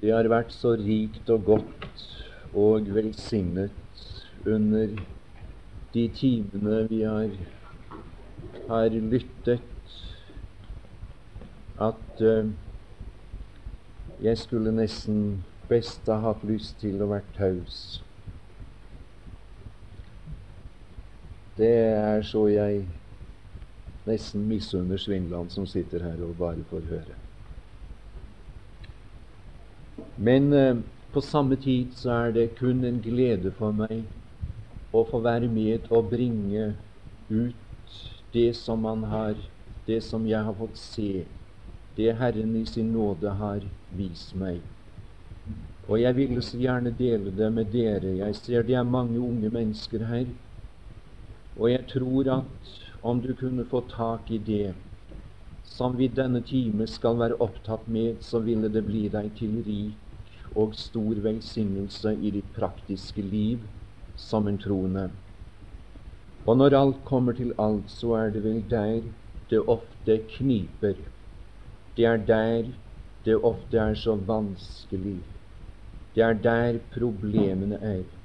Det har vært så rikt og godt og velsignet under de timene vi har, har lyttet, at uh, jeg skulle nesten best ha hatt lyst til å være taus. Det er så jeg nesten misunner Svindland, som sitter her og bare får høre. Men eh, på samme tid så er det kun en glede for meg å få være med og bringe ut det som man har, det som jeg har fått se, det Herren i sin nåde har vist meg. Og jeg ville så gjerne dele det med dere. Jeg ser det er mange unge mennesker her. Og jeg tror at om du kunne få tak i det som vi denne time skal være opptatt med, så ville det bli deg til rik og stor velsignelse i ditt praktiske liv som en troende. Og når alt kommer til alt, så er det vel der det ofte kniper. Det er der det ofte er så vanskelig. Det er der problemene er.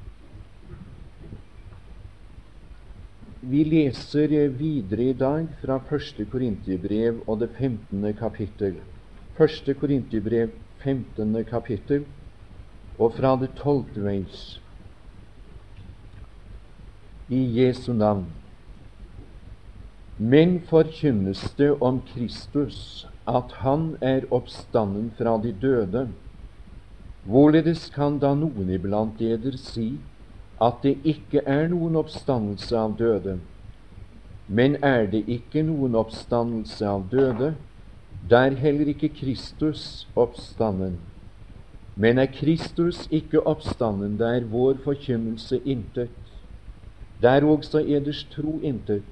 Vi leser videre i dag fra 1. Korintiebrev og det 15. kapittel. 1. Korintiebrev 15. kapittel og fra det 12. vers i Jesu navn. Men forkynnes det om Kristus at Han er oppstanden fra de døde, hvorledes kan da noen iblant eder si at det ikke er noen oppstandelse av døde? Men er det ikke noen oppstandelse av døde, da er heller ikke Kristus oppstanden. Men er Kristus ikke oppstanden, da er vår forkynnelse intet. Det er også eders tro intet.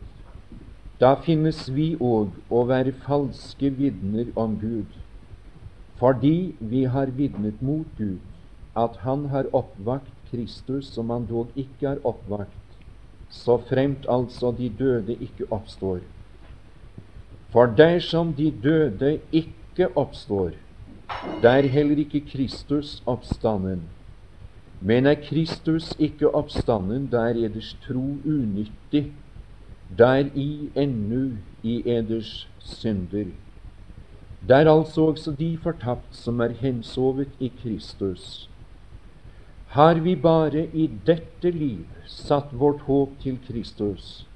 Da finnes vi òg å være falske vitner om Gud, fordi vi har vitnet mot Gud at Han har oppvakt Kristus som han dog ikke har oppvakt, så fremt altså de døde ikke oppstår. For dersom de døde ikke oppstår, der heller ikke Kristus oppstanden. Men er Kristus ikke oppstanden, der eders tro unyttig, der i ennu i eders synder. Der altså også de fortapt som er hensovet i Kristus. Har vi bare i dette liv satt vårt håp til Kristus,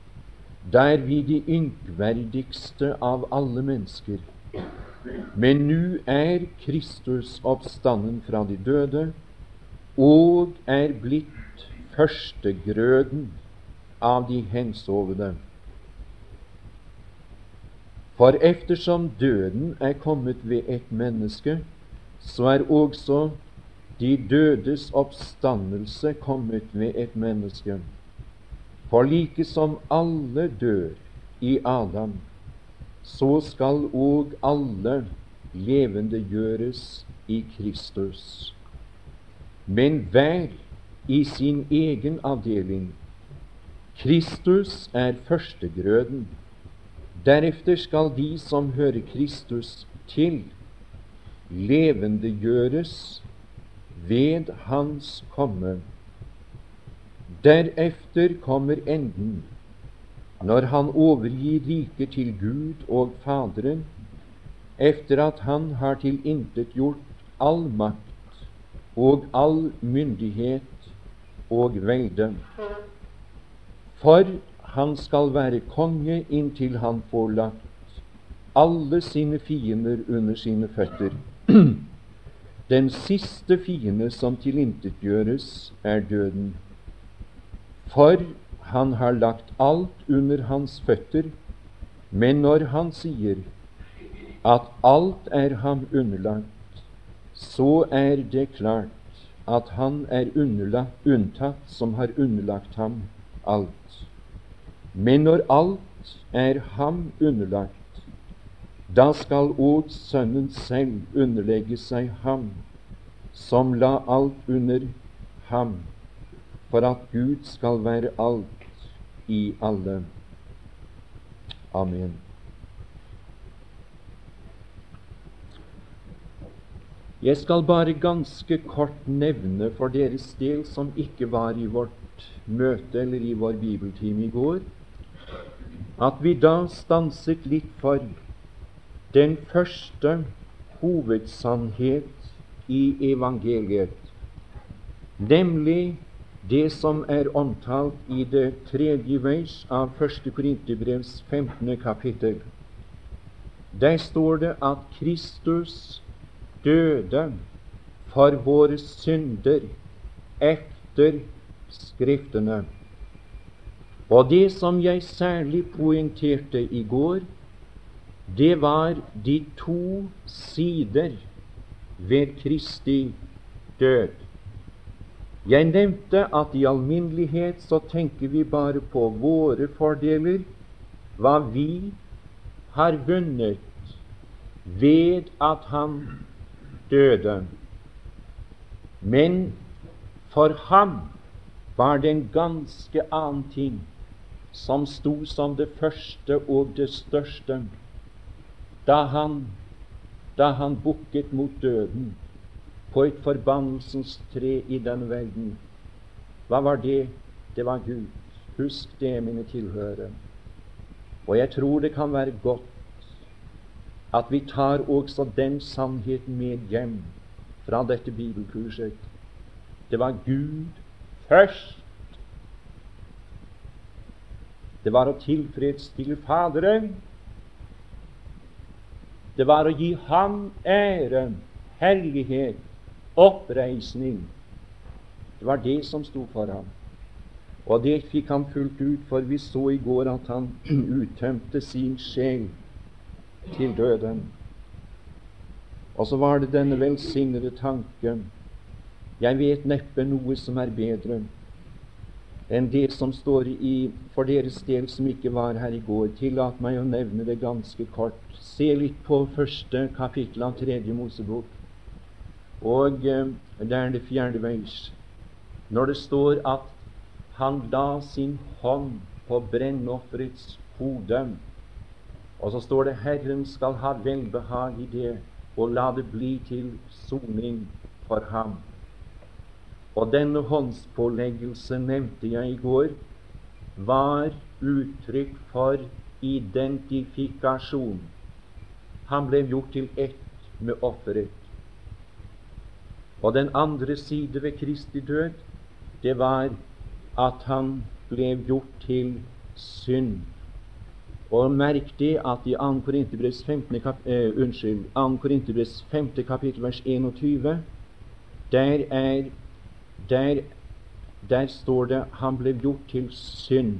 der vi de ynkverdigste av alle mennesker. Men nå er Kristus oppstanden fra de døde og er blitt førstegrøden av de hensovne. For eftersom døden er kommet ved et menneske, så er også de dødes oppstandelse kommet ved et menneske. For like som alle dør i Adam, så skal òg alle levendegjøres i Kristus. Men hver i sin egen avdeling. Kristus er førstegrøden. Deretter skal de som hører Kristus til, levendegjøres ved Hans komme. Derefter kommer enden, når han overgir riket til Gud og Faderen, efter at han har tilintetgjort all makt og all myndighet og velde. For han skal være konge inntil han får lagt alle sine fiender under sine føtter. Den siste fiende som tilintetgjøres, er døden. For han har lagt alt under hans føtter. Men når han sier at alt er ham underlagt, så er det klart at han er underlagt, unntatt som har underlagt ham alt. Men når alt er ham underlagt, da skal òg Sønnen selv underlegge seg ham, som la alt under ham for at Gud skal være alt i alle. Amen. Jeg skal bare ganske kort nevne for deres del som ikke var i vårt møte eller i vår bibeltime i går, at vi da stanset litt for den første hovedsannhet i evangeliet, nemlig det som er omtalt i det tredje vers av 1. Korinterbrevs 15. kapittel. Der står det at Kristus døde for våre synder etter Skriftene. Og det som jeg særlig poengterte i går, det var de to sider ved Kristi død. Jeg nevnte at i alminnelighet så tenker vi bare på våre fordeler, hva vi har vunnet ved at han døde. Men for ham var det en ganske annen ting som sto som det første og det største da han, da han bukket mot døden på et forbannelsens tre i den verden. Hva var det? Det var Gud. Husk det, mine tilhørere. Og jeg tror det kan være godt at vi tar også den sannheten med hjem fra dette bibelkurset. Det var Gud først. Det var å tilfredsstille Faderen. Det var å gi Ham ære, herlighet, oppreisning. Det var det som sto for ham. Og det fikk han fullt ut, for vi så i går at han uttømte sin sjel til døden. Og så var det denne velsignede tanken. Jeg vet neppe noe som er bedre enn det som står i for deres del som ikke var her i går. Tillat meg å nevne det ganske kort. Se litt på første kapittel av tredje Mosebok. Og eh, det er det fjerde vers. Når det står at han la sin hånd på brennofferets hode og så står det 'Herren skal ha velbehag i det, og la det bli til soning for ham'. Og denne håndspåleggelse nevnte jeg i går, var uttrykk for identifikasjon. Han ble gjort til ett med offeret. Og den andre side ved Kristi død, det var at han ble gjort til synd og merk det at i 2. Korinterbrevs 15. Kap eh, unnskyld, 2. Korinterbrevs 5. kapittel vers 21, der, er, der, der står det 'Han ble gjort til synd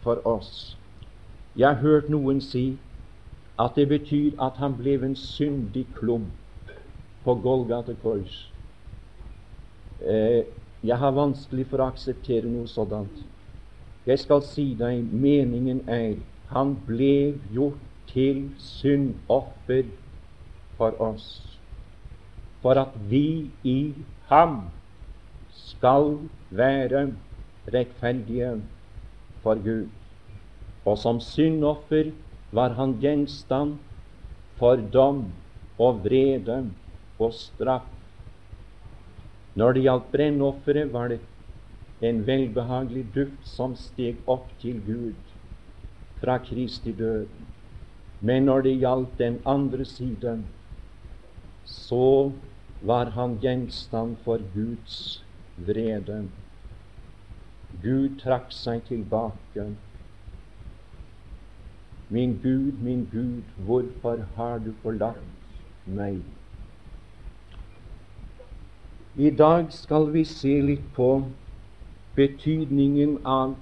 for oss'. Jeg har hørt noen si at det betyr at han ble en syndig klump på Golgata kors. Eh, jeg har vanskelig for å akseptere noe sådant. Jeg skal si deg meningen er han ble gjort til syndoffer for oss, for at vi i ham skal være rettferdige for Gud. Og som syndoffer var han gjenstand for dom og vrede og straff. Når det gjaldt brennofferet, var det en velbehagelig duft som steg opp til Gud fra Kristi død. Men når det gjaldt den andre siden, så var han gjenstand for Guds vrede. Gud trakk seg tilbake. Min Gud, min Gud, hvorfor har du forlatt meg? I dag skal vi se litt på betydningen av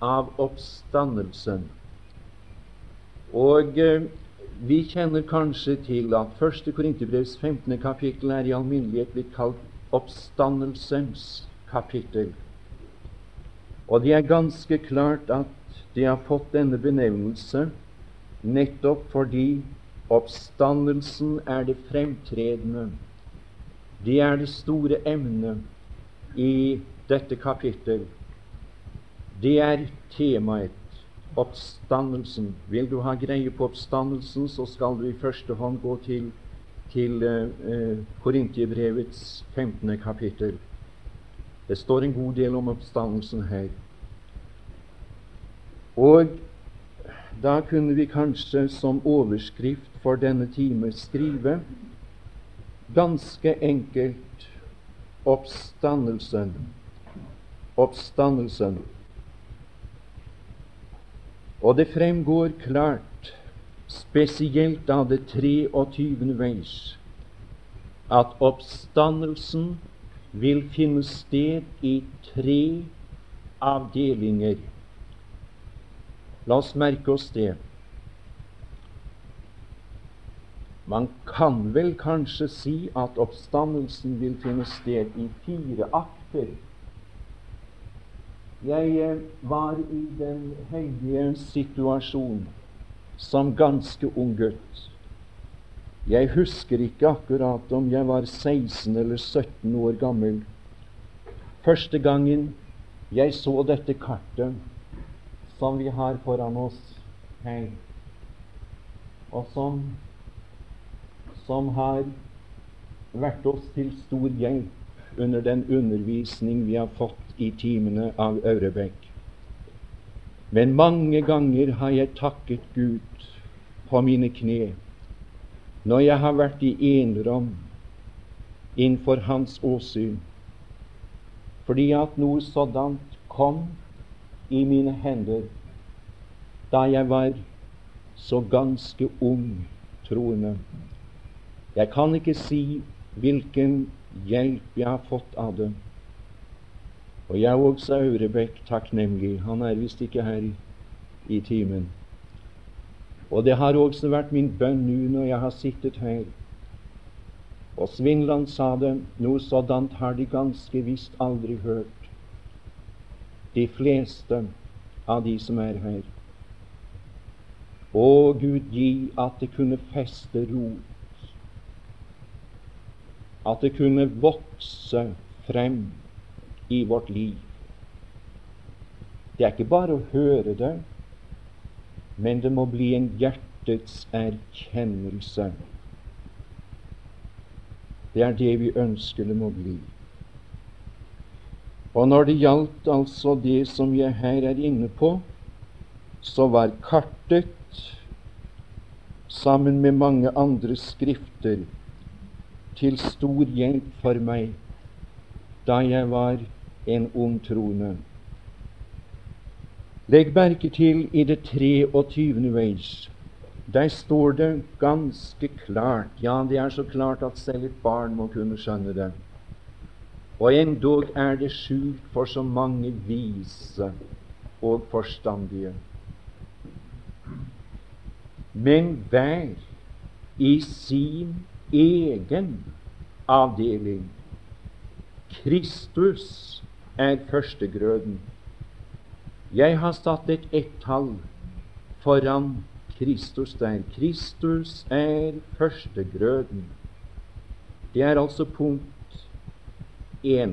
av oppstandelsen. Og eh, vi kjenner kanskje til at 1. Korinterbrevs 15. kapittel er i alminnelighet blitt kalt oppstandelsens kapittel. Og det er ganske klart at de har fått denne benevnelse nettopp fordi oppstandelsen er det fremtredende. Det er det store emnet i dette kapittel. Det er temaet. Oppstandelsen. Vil du ha greie på oppstandelsen, så skal du i første hånd gå til til eh, Korintiebrevets 15. kapittel. Det står en god del om oppstandelsen her. Og da kunne vi kanskje som overskrift for denne time skrive ganske enkelt oppstandelsen. Oppstandelsen. Og det fremgår klart, spesielt av det 23. vers, at oppstandelsen vil finne sted i tre avdelinger. La oss merke oss det. Man kan vel kanskje si at oppstandelsen vil finne sted i fire akter. Jeg eh, var i den heldige situasjon som ganske ung gutt. Jeg husker ikke akkurat om jeg var 16 eller 17 år gammel første gangen jeg så dette kartet som vi har foran oss her, og som, som har vært oss til stor hjelp under den undervisning vi har fått i timene av Aurebekk. Men mange ganger har jeg takket Gud på mine kne når jeg har vært i enerom innenfor Hans åsyn, fordi at noe sådant kom i mine hender da jeg var så ganske ung troende. Jeg kan ikke si hvilken hjelp jeg har fått av det. Og jeg òg, også Aurebekk takknemlig. Han er visst ikke her i, i timen. Og det har også vært min bønn nå når jeg har sittet her. Og Svinland sa det, noe sådant har de ganske visst aldri hørt. De fleste av de som er her. Å Gud, gi at det kunne feste rot. At det kunne vokse frem i vårt liv. Det er ikke bare å høre det, men det må bli en hjertets erkjennelse. Det er det vi ønsker det må bli. Og når det gjaldt altså det som jeg her er inne på, så var kartet sammen med mange andre skrifter til stor hjelp for meg da jeg var en ung trone. Legg merke til i det 23. vers. Der står det ganske klart Ja, det er så klart at selv et barn må kunne skjønne det. Og endog er det skjult for så mange vise og forstandige. Men hver i sin egen avdeling. Kristus er førstegrøden. Jeg har satt et ett-tall foran Kristus der. Kristus er førstegrøden. Det er altså punkt én.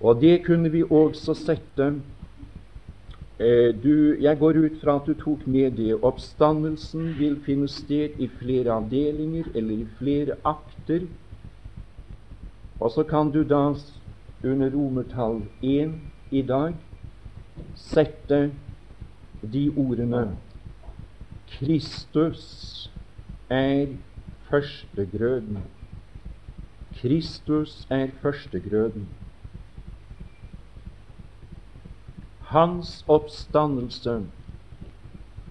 Og det kunne vi også sette eh, du, Jeg går ut fra at du tok med det. Oppstandelsen vil finne sted i flere avdelinger eller i flere akter. Og så kan du da under romertall 1 i dag sette de ordene Kristus er førstegrøden. Kristus er førstegrøden. Hans oppstandelse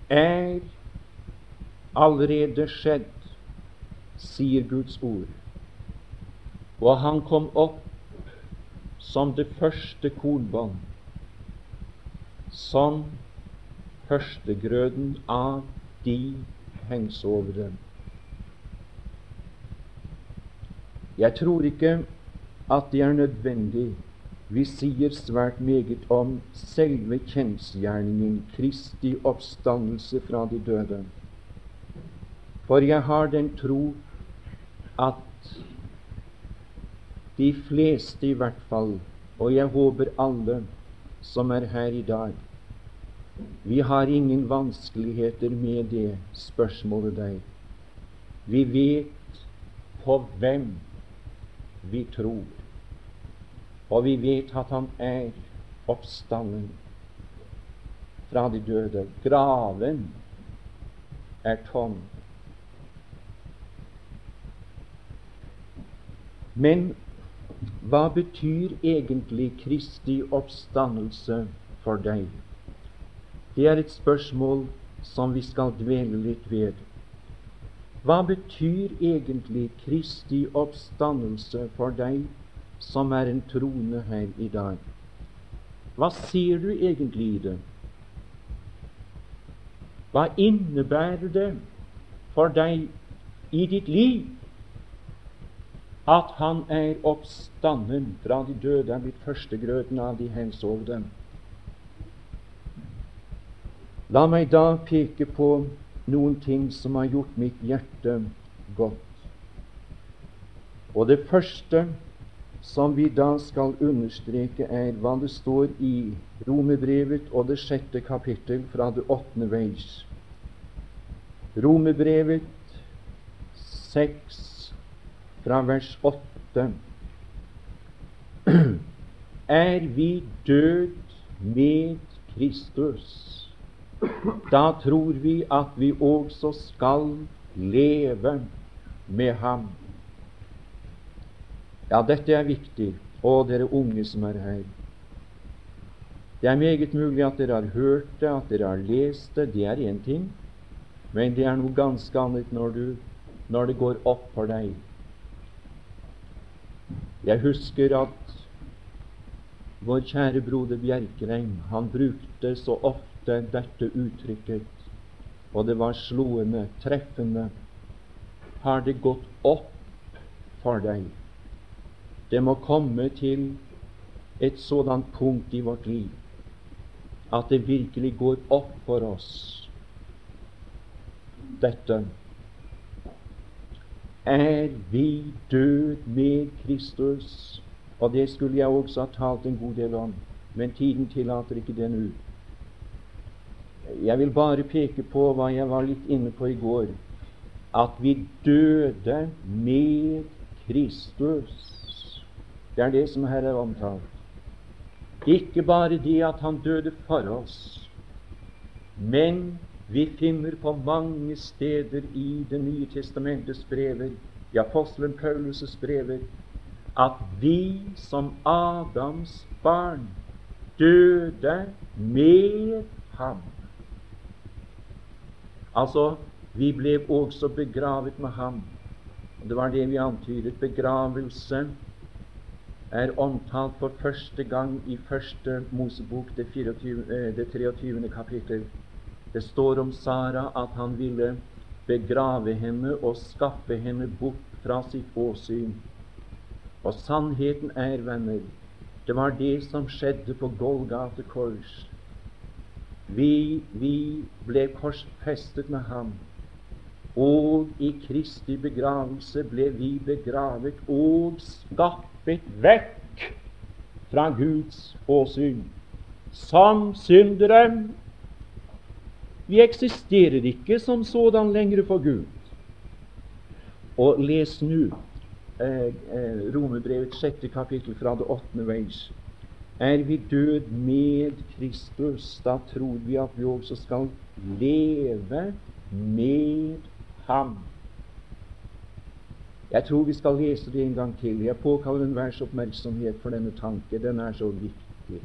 er allerede skjedd, sier Guds ord. Og han kom opp som det første kornbånd, som førstegrøden av de hengsovre. Jeg tror ikke at det er nødvendig. Vi sier svært meget om selve kjensgjerningen, Kristi oppstandelse fra de døde. For jeg har den tro at de fleste i hvert fall, og jeg håper alle som er her i dag. Vi har ingen vanskeligheter med det spørsmålet der. Vi vet på hvem vi tror, og vi vet at han er oppstanden fra de døde. Graven er tom. Men hva betyr egentlig Kristi oppstandelse for deg? Det er et spørsmål som vi skal dvele litt ved. Hva betyr egentlig Kristi oppstandelse for deg som er en trone her i dag? Hva ser du egentlig i det? Hva innebærer det for deg i ditt liv at han er oppstanden fra de døde, er blitt førstegrøten av de hensovne? La meg da peke på noen ting som har gjort mitt hjerte godt. Og det første som vi da skal understreke, er hva det står i Romebrevet og det sjette kapittel fra det åttende veis. Romebrevet seks fra vers 8. Er vi død med Kristus, da tror vi at vi også skal leve med ham. Ja, dette er viktig, og dere unge som er her. Det er meget mulig at dere har hørt det, at dere har lest det. Det er én ting. Men det er noe ganske annet når, du, når det går opp for deg. Jeg husker at vår kjære broder Bjerkreim han brukte så ofte dette uttrykket, og det var slående, treffende. Har det gått opp for deg? Det må komme til et sådant punkt i vårt liv at det virkelig går opp for oss dette er vi død med Kristus? Og det skulle jeg også ha talt en god del om, men tiden tillater ikke det nå. Jeg vil bare peke på hva jeg var litt inne på i går, at vi døde med Kristus. Det er det som her er omtalt. Ikke bare det at han døde for oss, men vi finner på mange steder i Det nye testamentets brever, i apostelen Paulus' brever, at vi som Adams barn døde med ham. Altså, vi ble også begravet med ham. Det var det vi antydet. Begravelse er omtalt for første gang i første Mosebok, det, 24, eh, det 23. kapittel. Det står om Sara at han ville begrave henne og skaffe henne bort fra sitt åsyn. Og sannheten er, venner, det var det som skjedde på Golgate kors. Vi, vi ble korsfestet med ham. Og i Kristi begravelse ble vi begravet og skaffet vekk fra Guds åsyn som syndere. Vi eksisterer ikke som sådan lenger for Gud. Og les nå eh, eh, Romerbrevets sjette kapittel fra det åttende vers. Er vi død med Kristus, da tror vi at vi også skal leve med Ham. Jeg tror vi skal lese det en gang til. Jeg påkaller enhvers oppmerksomhet for denne tanke. Den er så viktig.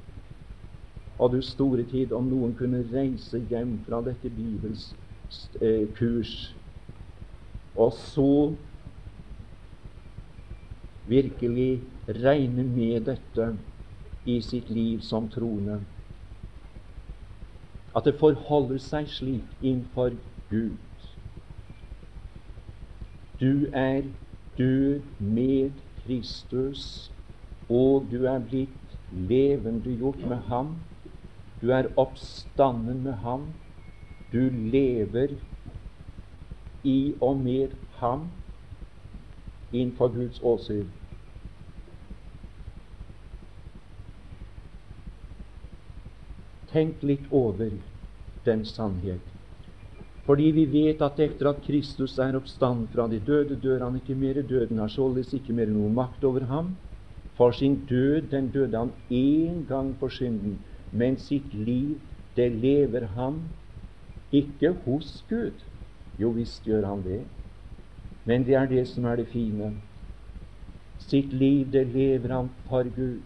Og du store tid, om noen kunne reise hjem fra dette Bibels eh, og så virkelig regne med dette i sitt liv som troende. At det forholder seg slik innenfor Gud. Du er død med Kristus, og du er blitt levendegjort med ham. Du er oppstanden med ham. Du lever i og med ham innenfor Guds åsyn. Tenk litt over den sannhet. Fordi vi vet at etter at Kristus er oppstanden fra de døde, dør han ikke mer. Døden har således ikke mer noen makt over ham. For sin død, den døde han én gang for synden, men sitt liv, det lever han ikke hos Gud. Jo visst gjør han det, men det er det som er det fine. Sitt liv, det lever han for Gud.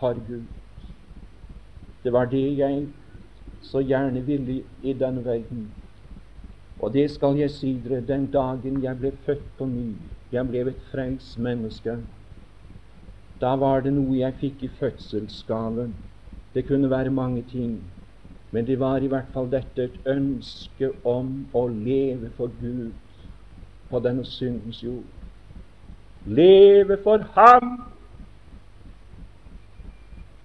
For Gud. Det var det jeg så gjerne ville i denne verden. Og det skal jeg si dere den dagen jeg ble født på ny, jeg ble et frelst menneske. Da var det noe jeg fikk i fødselsgave. Det kunne være mange ting, men det var i hvert fall dette et ønske om å leve for Gud på denne syndens jord. Leve for Ham!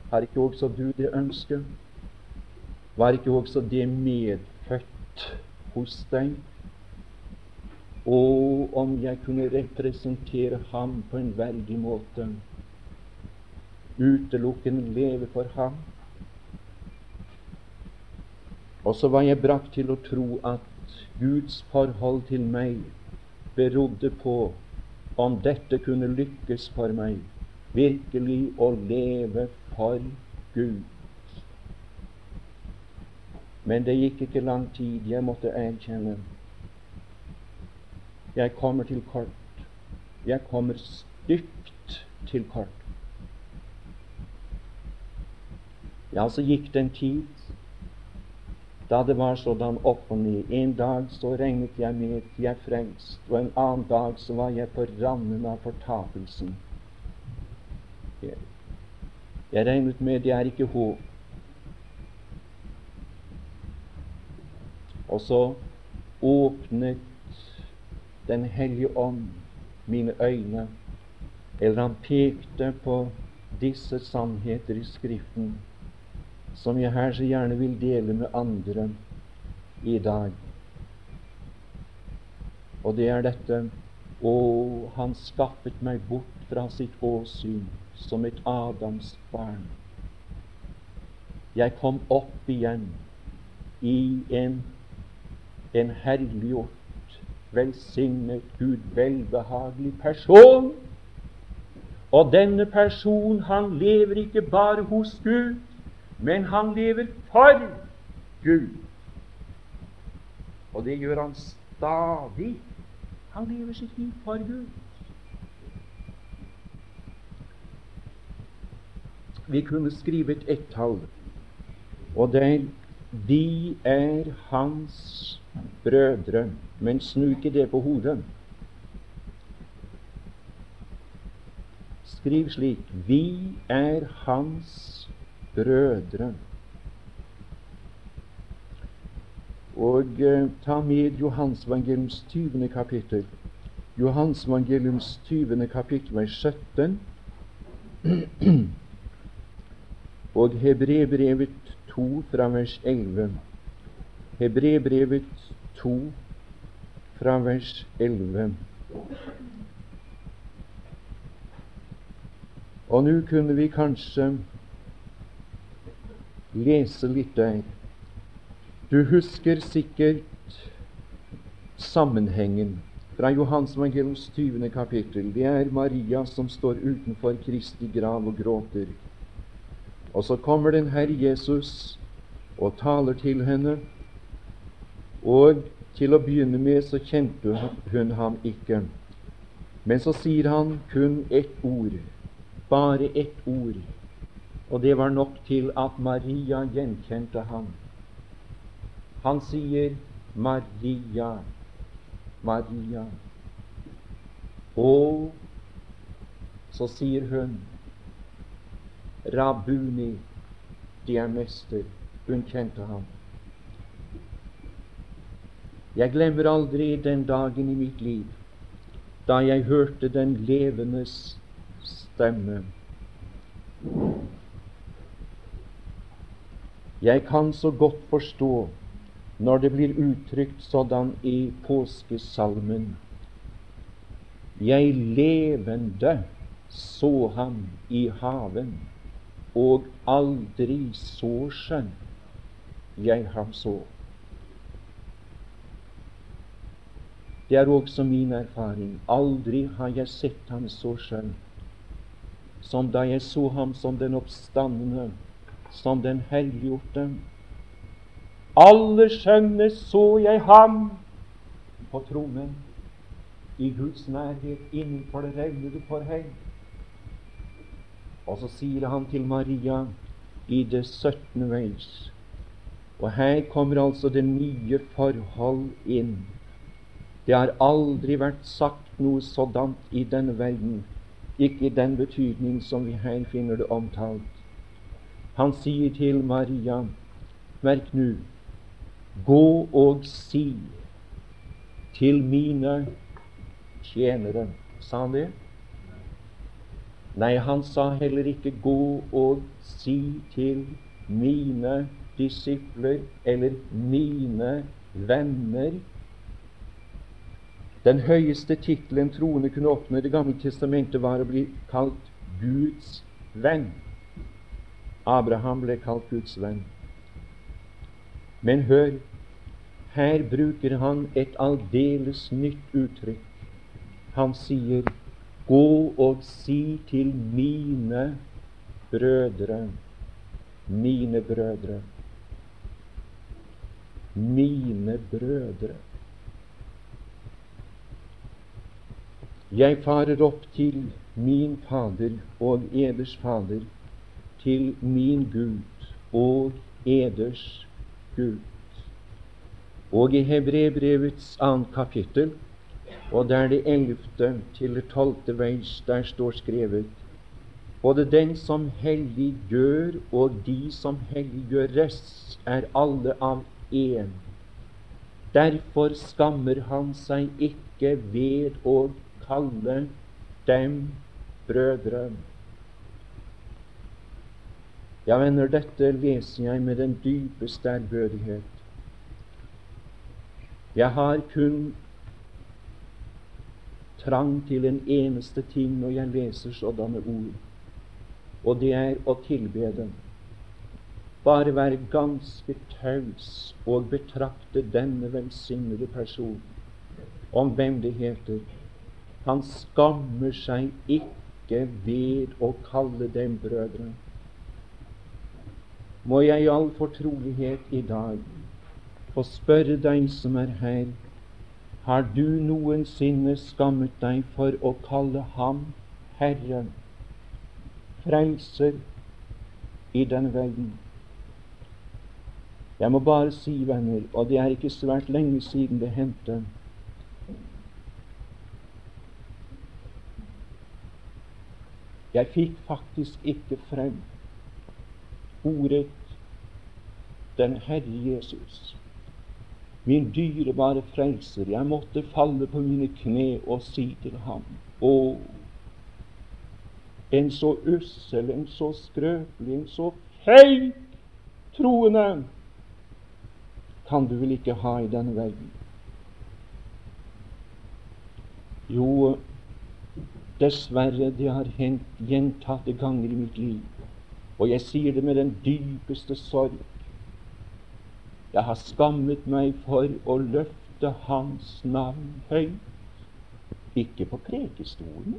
Har ikke også du det ønsket? Var ikke også det medfødt hos deg? Og om jeg kunne representere ham på en verdig måte, utelukkende leve for ham. Og så var jeg brakt til å tro at Guds forhold til meg berodde på om dette kunne lykkes for meg, virkelig å leve for Gud. Men det gikk ikke lang tid. Jeg måtte erkjenne jeg kommer til kort. Jeg kommer stygt til kort. Ja, så gikk det en tid da det var sådan opp og ned. En dag så regnet jeg med at jeg frelst, og en annen dag så var jeg på randen av fortapelsen. Jeg, jeg regnet med det er ikke håp. Og så åpnet Den hellige ånd mine øyne, eller han pekte på disse sannheter i Skriften som jeg her så gjerne vil dele med andre i dag. Og det er dette Å, han skaffet meg bort fra sitt åsyn som et Adams barn. Jeg kom opp igjen i en en herliggjort, velsignet, Gud velbehagelig person. Og denne person, han lever ikke bare hos Gud, men han lever for Gud. Og det gjør han stadig. Han lever sitt liv for Gud. Vi kunne skrive et ett-tall, og det er vi er hans brødre. Men snu ikke det på hodet. Skriv slik Vi er hans brødre. Og eh, ta med Johansevangeliums 20. kapittel. Johansevangeliums 20. kapittel vers 17. og Hebrebrevet 2 fra vers 11. Hebrebrevet 2 fra vers 11. Og nå kunne vi kanskje lese litt der. Du husker sikkert sammenhengen fra Johans evangeliums 20. kapittel. Det er Maria som står utenfor Kristi grav og gråter. Og så kommer den Herre Jesus og taler til henne. Og til å begynne med så kjente hun ham ikke. Men så sier han kun ett ord, bare ett ord. Og det var nok til at Maria gjenkjente ham. Han sier 'Maria, Maria'. Og så sier hun Rabuni, de er mester. Hun kjente ham. Jeg glemmer aldri den dagen i mitt liv da jeg hørte den levendes stemme. Jeg kan så godt forstå når det blir uttrykt sådan i påskesalmen. Jeg levende så ham i haven og aldri så skjønn jeg ham så. Det er også min erfaring. Aldri har jeg sett ham så skjønn som da jeg så ham som den oppstandende, som den helliggjorte. Aller skjønne så jeg ham på tronen, i Guds nærhet, innenfor det revnede forheng. Og så sier han til Maria i det 17. vers Og her kommer altså det nye forhold inn. Det har aldri vært sagt noe sådant i denne verden, ikke i den betydning som vi her finner det omtalt. Han sier til Maria, merk nå, gå og si til mine tjenere. Sa han det? Nei, han sa heller ikke 'gå og si til mine disipler' eller 'mine venner'. Den høyeste tittelen troende kunne oppnå i Det gamle testamentet, var å bli kalt Guds venn. Abraham ble kalt Guds venn. Men hør, her bruker han et aldeles nytt uttrykk. Han sier Gå og si til mine brødre Mine brødre. Mine brødre. Jeg farer opp til min Fader og eders Fader, til min Gud og eders Gud. Og i Hebrebrevets annet kapittel og der det ellevte til det tolvte vers, der står skrevet Både den som helliggjør og de som helliggjøres, er alle av én. Derfor skammer han seg ikke ved å kalle dem brødre. Ja, venner, dette leser jeg med den dypeste ærbødighet. Jeg har kun trang til en eneste ting når jeg leser sådanne ord, og det er å tilbe dem. Bare være ganske taus og betrakte denne velsignede person om hvem det heter. Han skammer seg ikke ved å kalle dem brødre. Må jeg i all fortrolighet i dag få spørre deg som er her, har du noensinne skammet deg for å kalle ham Herre, Frelser i denne verden? Jeg må bare si, venner, og det er ikke svært lenge siden det hendte Jeg fikk faktisk ikke frem ordet Den Herre Jesus min dyrebare frelser, jeg måtte falle på mine kne og si til ham Å, en så ussel, en så skrøpelig, en så feig troende kan du vel ikke ha i denne verden? Jo, dessverre, det har hendt gjentatte ganger i mitt liv, og jeg sier det med den dypeste sorg jeg har skammet meg for å løfte Hans navn høyt. Ikke på prekestolen,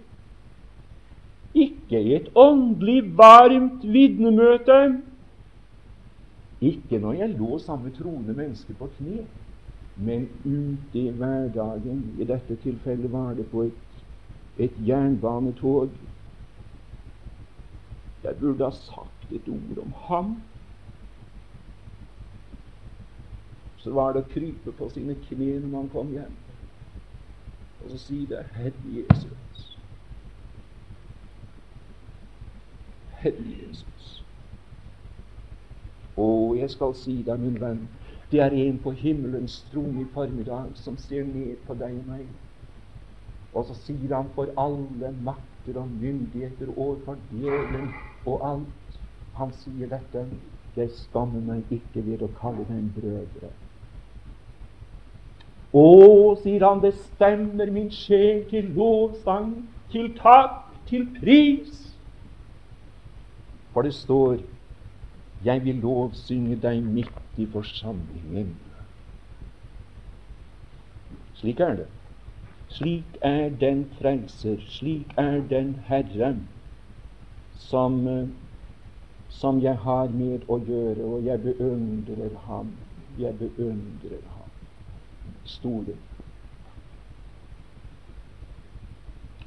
ikke i et åndelig varmt vitnemøte, ikke når jeg lå sammen med troende mennesker på kne, men ute i hverdagen. I dette tilfellet var det på et, et jernbanetog. Jeg burde ha sagt et ord om ham. så var det å krype på sine kne når man kom hjem, og så si det Herre Jesus. Herre Jesus. Og jeg skal si deg, min venn, det er en på himmelens trone i formiddag som ser ned på deg og meg. Og så sier han for alle makter og myndigheter overfor djevelen og alt. Han sier dette. Jeg skammer meg ikke ved å kalle dem brødre. Å, sier han, det stemmer min sjel til lovsang, til takk, til pris. For det står jeg vil lovsynge deg midt i forsamlingen. Slik er det. Slik er den frelser, slik er den Herre som, som jeg har med å gjøre, og jeg beundrer ham. Jeg beundrer ham. Store.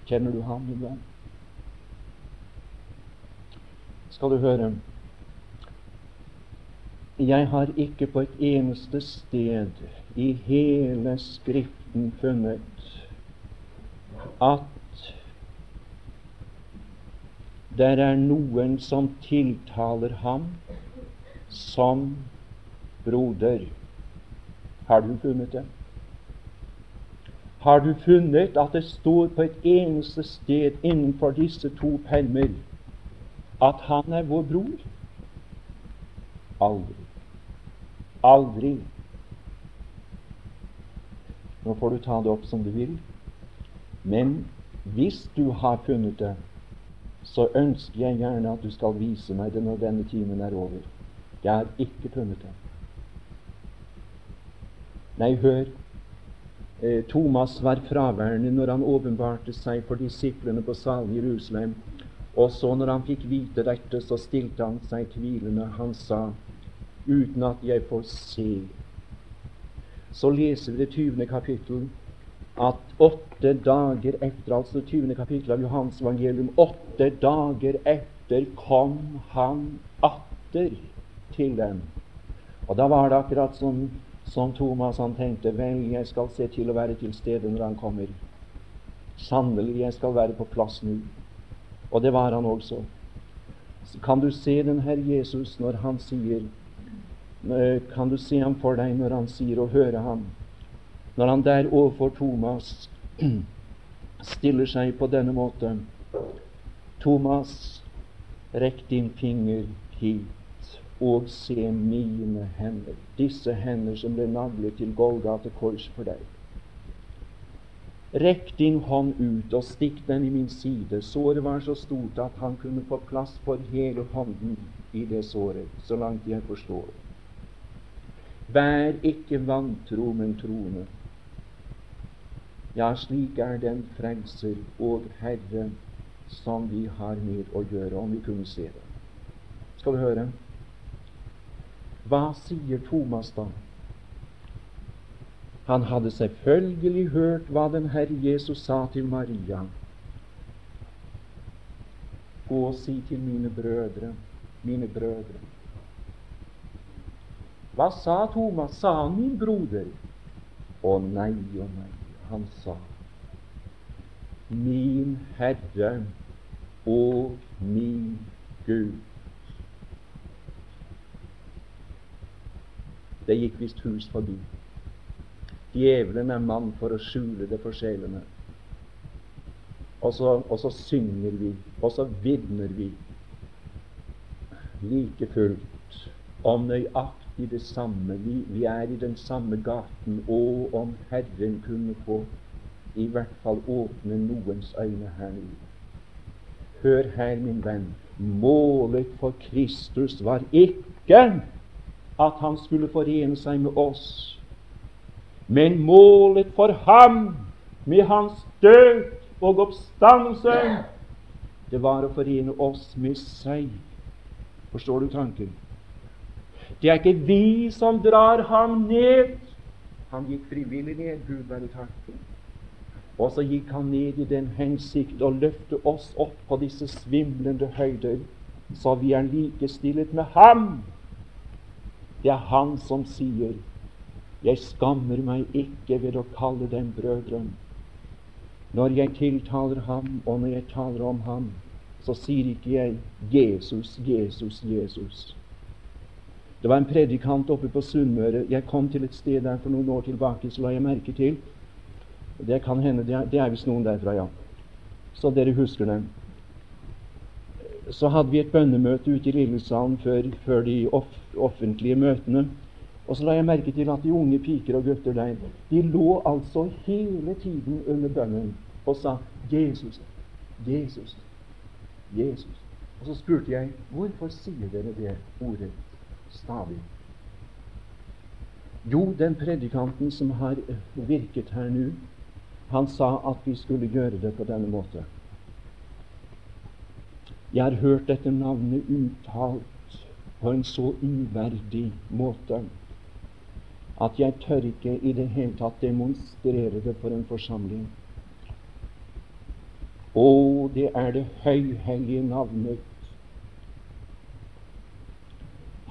Kjenner du ham, min venn? Skal du høre Jeg har ikke på et eneste sted i hele Skriften funnet at det er noen som tiltaler ham som broder. Har du funnet det? Har du funnet at det står på et eneste sted innenfor disse to permer at han er vår bror? Aldri. Aldri. Nå får du ta det opp som du vil. Men hvis du har funnet det, så ønsker jeg gjerne at du skal vise meg det når denne timen er over. Jeg har ikke funnet det. Nei, hør. Eh, Thomas var fraværende når han åpenbarte seg for disiplene på salen i Jerusalem. Og så når han fikk vite dette, så stilte han seg tvilende. Han sa, uten at jeg får se. Så leser vi det 20. kapittel at åtte dager etter, altså 20. kapittel av Johans evangelium, åtte dager etter kom han atter til dem. Og da var det akkurat som som Thomas han tenkte vel, jeg skal se til å være til stede når han kommer. Sannelig, jeg skal være på plass nå. Og det var han også. Så kan du se den Herre Jesus når han sier Kan du se ham for deg når han sier og høre ham Når han der overfor Thomas stiller seg på denne måten Thomas, rekk din finger hit og se mine hender, disse hender som ble naglet til Golgata kors for deg. Rekk din hånd ut og stikk den i min side. Såret var så stort at han kunne få plass for hele hånden i det såret, så langt jeg forstår. Vær ikke vantro, men troende. Ja, slik er den frelser og Herre som vi har med å gjøre, om vi kunne se det. Skal vi høre? Hva sier Thomas da? Han hadde selvfølgelig hørt hva den Herre Jesus sa til Maria. Gå og si til mine brødre, mine brødre. Hva sa Thomas? Sa han 'min broder'? Å nei, å nei. Han sa 'min Herre og min Gud'. Det gikk visst hus forbi. Djevelen er mann for å skjule det for sjelene. Og så, og så synger vi, og så vitner vi like fullt om nøyaktig det samme. Vi, vi, er i den samme gaten. Og om Herren kunne få i hvert fall åpne noens øyne her nå. Hør her, min venn. Målet for Kristus var ikke at han skulle forene seg med oss. Men målet for ham med hans død og oppstandelse, det var å forene oss med seg. Forstår du tanken? Det er ikke vi som drar ham ned. Han gikk frivillig ned, Gud være takk. Og så gikk han ned i den hensikt å løfte oss opp på disse svimlende høyder, så vi er likestillet med ham det er han som sier 'Jeg skammer meg ikke ved å kalle dem brødre'. Når jeg tiltaler ham, og når jeg taler om ham, så sier ikke jeg 'Jesus, Jesus, Jesus'. Det var en predikant oppe på Sunnmøre. Jeg kom til et sted der for noen år tilbake, så la jeg merke til Det kan hende, det er, det er visst noen derfra, ja. Så dere husker det så hadde vi et bønnemøte ute i Lillesand før, før de off, offentlige møtene. Og så la jeg merke til at de unge piker og gutter der de lå altså hele tiden under bønnen og sa 'Jesus, Jesus, Jesus'. Og så spurte jeg hvorfor sier dere det ordet stadig? Jo, den predikanten som har virket her nå, Han sa at vi skulle gjøre det på denne måten. Jeg har hørt dette navnet uttalt på en så uverdig måte at jeg tør ikke i det hele tatt demonstrere det for en forsamling. Å, det er det høyhellige navnet.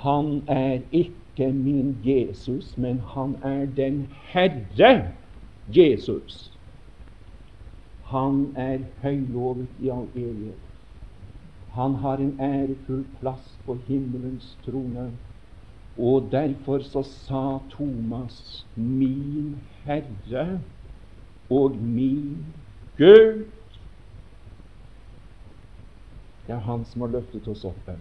Han er ikke min Jesus, men han er den Herre Jesus. Han er høylovet i all evighet. Han har en ærefull plass på himmelens trone. Og derfor så sa Thomas, min Herre og min Gud. Det er Han som har løftet oss opp her.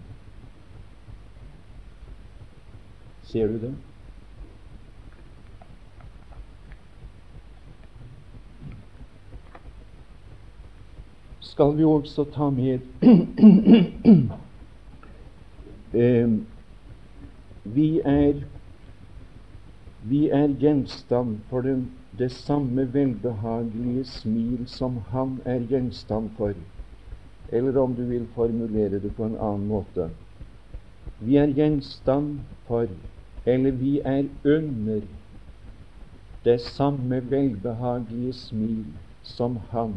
Ser du det? skal vi også ta med eh, vi, er, vi er gjenstand for den, det samme velbehagelige smil som han er gjenstand for. Eller om du vil formulere det på en annen måte. Vi er gjenstand for, eller vi er under, det samme velbehagelige smil som han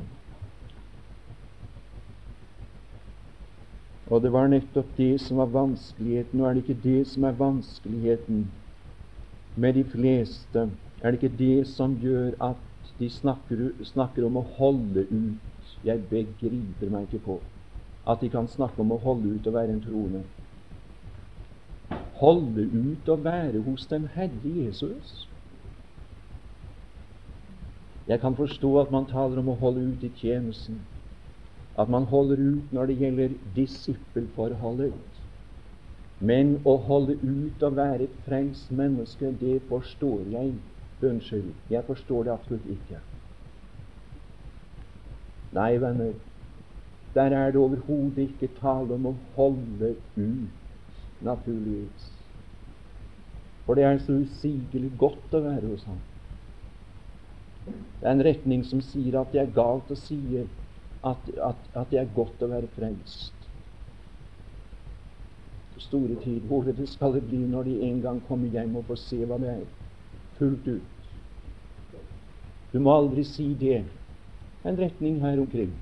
Og det var nettopp det som var vanskeligheten. Og er det ikke det som er vanskeligheten med de fleste. Er det ikke det som gjør at de snakker, snakker om å holde ut? Jeg begriper meg ikke på at de kan snakke om å holde ut og være en troende. Holde ut og være hos den Herre Jesus. Jeg kan forstå at man taler om å holde ut i tjenesten at man holder ut når det gjelder disippelforholdet. Men å holde ut og være et frelst menneske, det forstår jeg. Unnskyld, jeg forstår det absolutt ikke. Nei, venner, der er det overhodet ikke tale om å holde ut, naturligvis. For det er så usigelig godt å være hos ham. Det er en retning som sier at det er galt å si at, at, at det er godt å være frelst. Store tid, hvordan skal det bli når de en gang kommer hjem og får se hva det er, fullt ut? Du må aldri si det. En retning her omkring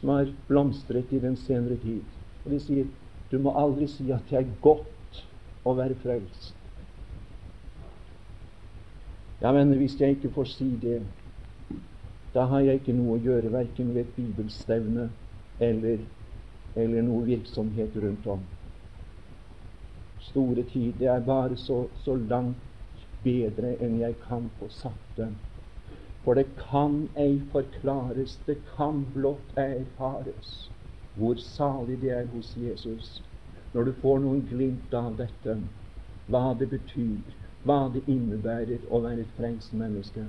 som har blomstret i den senere tid. Og de sier du må aldri si at det er godt å være frelst. Ja, men hvis jeg ikke får si det, da har jeg ikke noe å gjøre verken ved et bibelstevne eller, eller noe virksomhet rundt om. Store tid. Det er bare så, så langt bedre enn jeg kan få satt det. For det kan ei forklares, det kan blott erfares hvor salig det er hos Jesus når du får noen glimt av dette, hva det betyr, hva det innebærer å være et frelst menneske.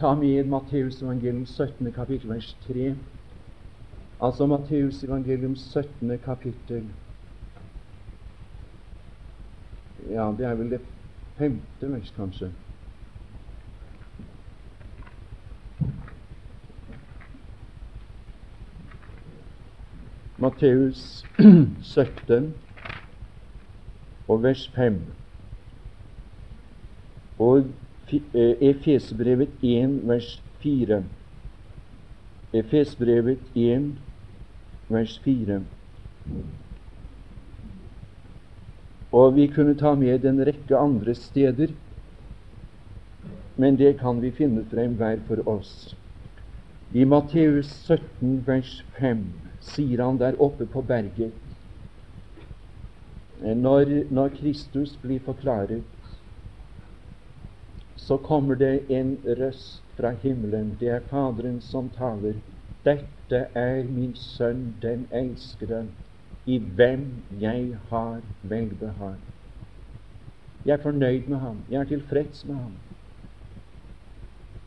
Ta med Matteus evangelium 17. kapittel vers 3. Altså Matteus evangelium 17. kapittel Ja, det er vel det femte vers, kanskje. Matteus 17 og vers 5. Og Eh, Efesbrevet 1, vers 4. Efesbrevet 1, vers 4. Og vi kunne ta med en rekke andre steder, men det kan vi finne frem hver for oss. I Matteus 17, vers 5 sier han der oppe på berget når, når Kristus blir forklaret så kommer det en røst fra himmelen. Det er Faderen som taler. Dette er min sønn, den elskede, i hvem jeg har velbehag. Jeg er fornøyd med ham. Jeg er tilfreds med ham.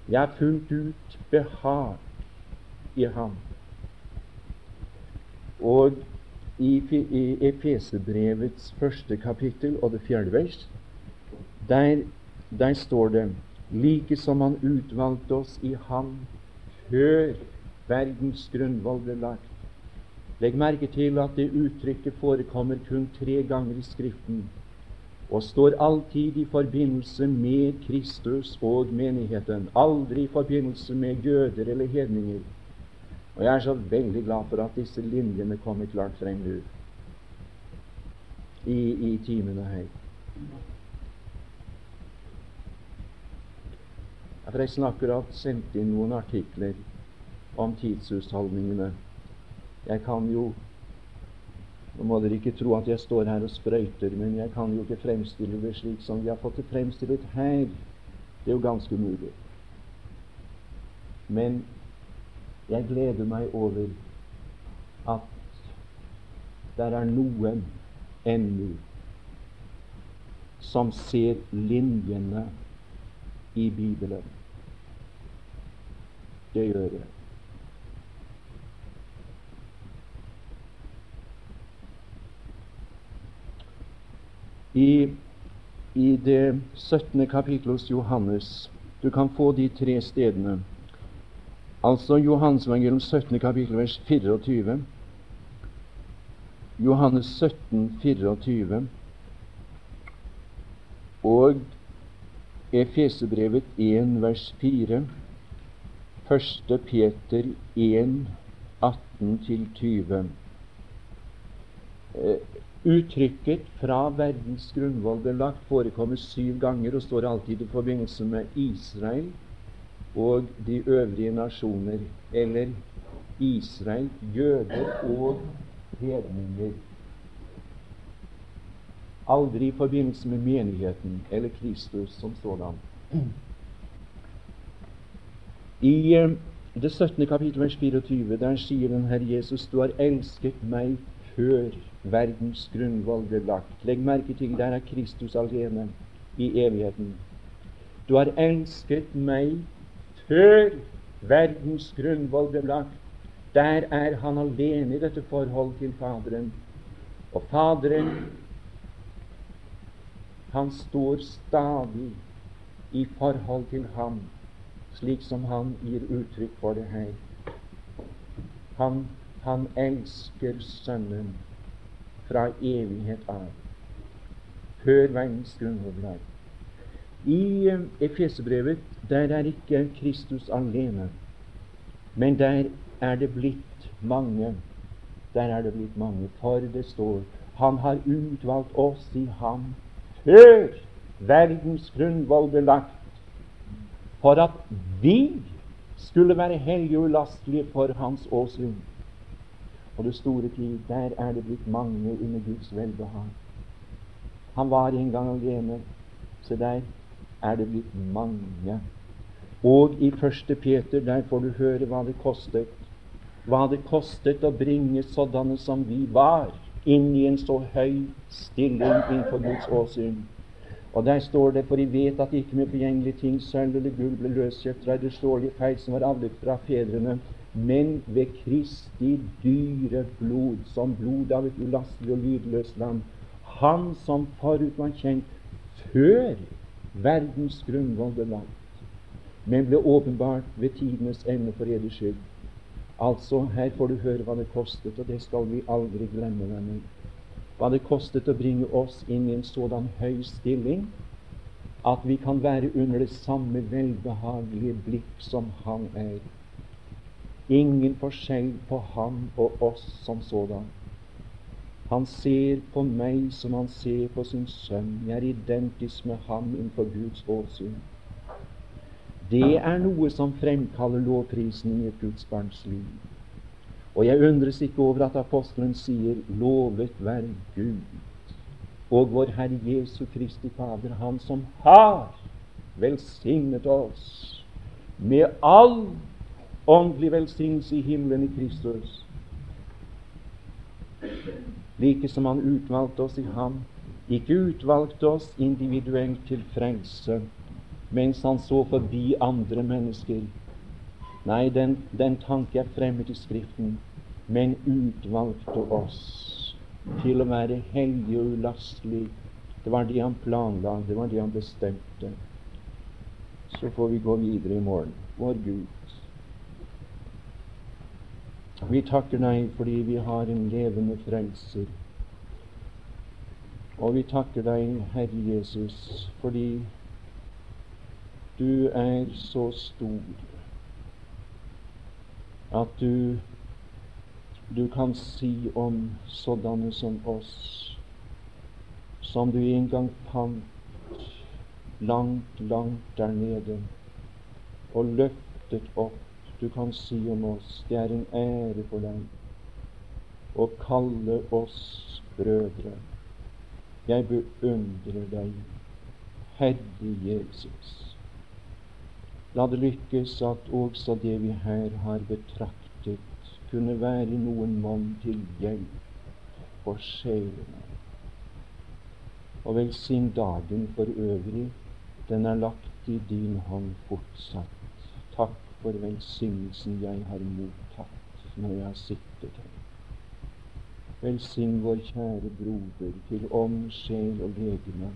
Jeg har fullt ut behag i ham. Og i, Efesebrevets første kapittel og det fjerde vers, der der står det like som Han utvalgte oss i Ham før verdens grunnvoll ble lagt. Legg merke til at det uttrykket forekommer kun tre ganger i Skriften, og står alltid i forbindelse med Kristus og menigheten, aldri i forbindelse med jøder eller hedninger. Og jeg er så veldig glad for at disse linjene kommer klart frem nå i, i timene her. Jeg har forresten akkurat sendt inn noen artikler om tidshusholdningene. Jeg kan jo Nå må dere ikke tro at jeg står her og sprøyter, men jeg kan jo ikke fremstille det slik som vi har fått det fremstilt her. Det er jo ganske umulig. Men jeg gleder meg over at det er noen ennå som ser linjene i Bibelen. Det gjør jeg. I, I det 17. kapittel hos Johannes Du kan få de tre stedene. Altså Johannes evangelium 17. kapittel vers 24. Johannes 17, 24. Og Efesebrevet 1, vers 4. 1. Peter 1, 18-20. Eh, uttrykket 'fra verdens grunnvoll ble lagt' forekommer syv ganger og står alltid i forbindelse med Israel og de øvrige nasjoner, eller Israel, jøder og hedninger. Aldri i forbindelse med menigheten eller Kristus som sådan. I eh, det 17. kapittel vers 24 der sier den Herre Jesus du har elsket meg før verdens grunnvoll ble lagt. Legg merke til der er Kristus alene i evigheten. Du har elsket meg før verdens grunnvoll ble lagt. Der er han alene i dette forhold til Faderen. Og Faderen, han står stadig i forhold til ham, slik som han gir uttrykk for det her. Han, han elsker Sønnen fra evighet av, før verdens grunnvoll I eh, Efesebrevet der er ikke Kristus alene, men der er det blitt mange. Der er det blitt mange, for det står Han har utvalgt oss i ham før verdens grunnvoll ble lagt, for at vi skulle være hellige og ulastelige for Hans åsyn. Og det store tid, der er det blitt mange under Guds velbehag. Han var en gang alene, Se der er det blitt mange. Og i første Peter, der får du høre hva det kostet hva det kostet å bringe sådanne som vi var, inn i en så høy stilling innenfor Guds åsyn. Og der står det, for de vet at ikke med forgjengelige ting, sølv eller gull, ble løskjøpt fra det slålige feil som var avlet fra fedrene, men ved Kristi dyre blod, som blod av et ulastelig og lydløst lam. Han som forut var kjent før verdens grunnvoll ble lagt, men ble åpenbart ved tidenes ende for eders skyld. Altså, her får du høre hva det kostet, og det skal vi aldri glemme. Venner. Hva det kostet å bringe oss inn i en sådan høy stilling at vi kan være under det samme velbehagelige blikk som Han er. Ingen forskjell på Han og oss som sådan. Han ser på meg som han ser på sin sønn. Jeg er identisk med ham innenfor Guds åsyn. Det er noe som fremkaller lovprisning i et Guds barns liv. Og jeg undres ikke over at apostelen sier 'Lovet være Gud' og vår Herre Jesu Kristi Fader, Han som har velsignet oss med all åndelig velsignelse i himmelen i Kristus. Like som Han utvalgte oss i Ham, ikke utvalgte oss individuelt til frelse, mens han så forbi andre mennesker. Nei, den, den tanke er fremmed i Skriften, men utvalgte oss til å være hellige og ulastelige. Det var det han planla, det var det han bestemte. Så får vi gå videre i morgen. Vår Gud. Vi takker deg fordi vi har en levende frelser. Og vi takker deg, Herre Jesus, fordi du er så stor at du, du kan si om sådanne som oss, som du en gang fant langt, langt der nede, og løftet opp. Du kan si om oss det er en ære for deg å kalle oss brødre. Jeg beundrer deg, Herre Jesus. La det lykkes at også det vi her har betraktet, kunne være noen mann til hjelp for sjelene. Og velsign dagen for øvrig. Den er lagt i din hånd fortsatt. Takk for velsignelsen jeg har mottatt når jeg har sittet her. Velsign vår kjære broder til ånd, sjel og legeme,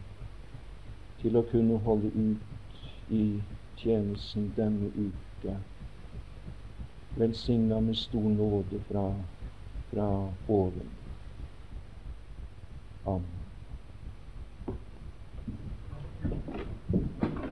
til å kunne holde ut i tjenesten denne uke. Velsigna med stor nåde fra, fra oven. Amen.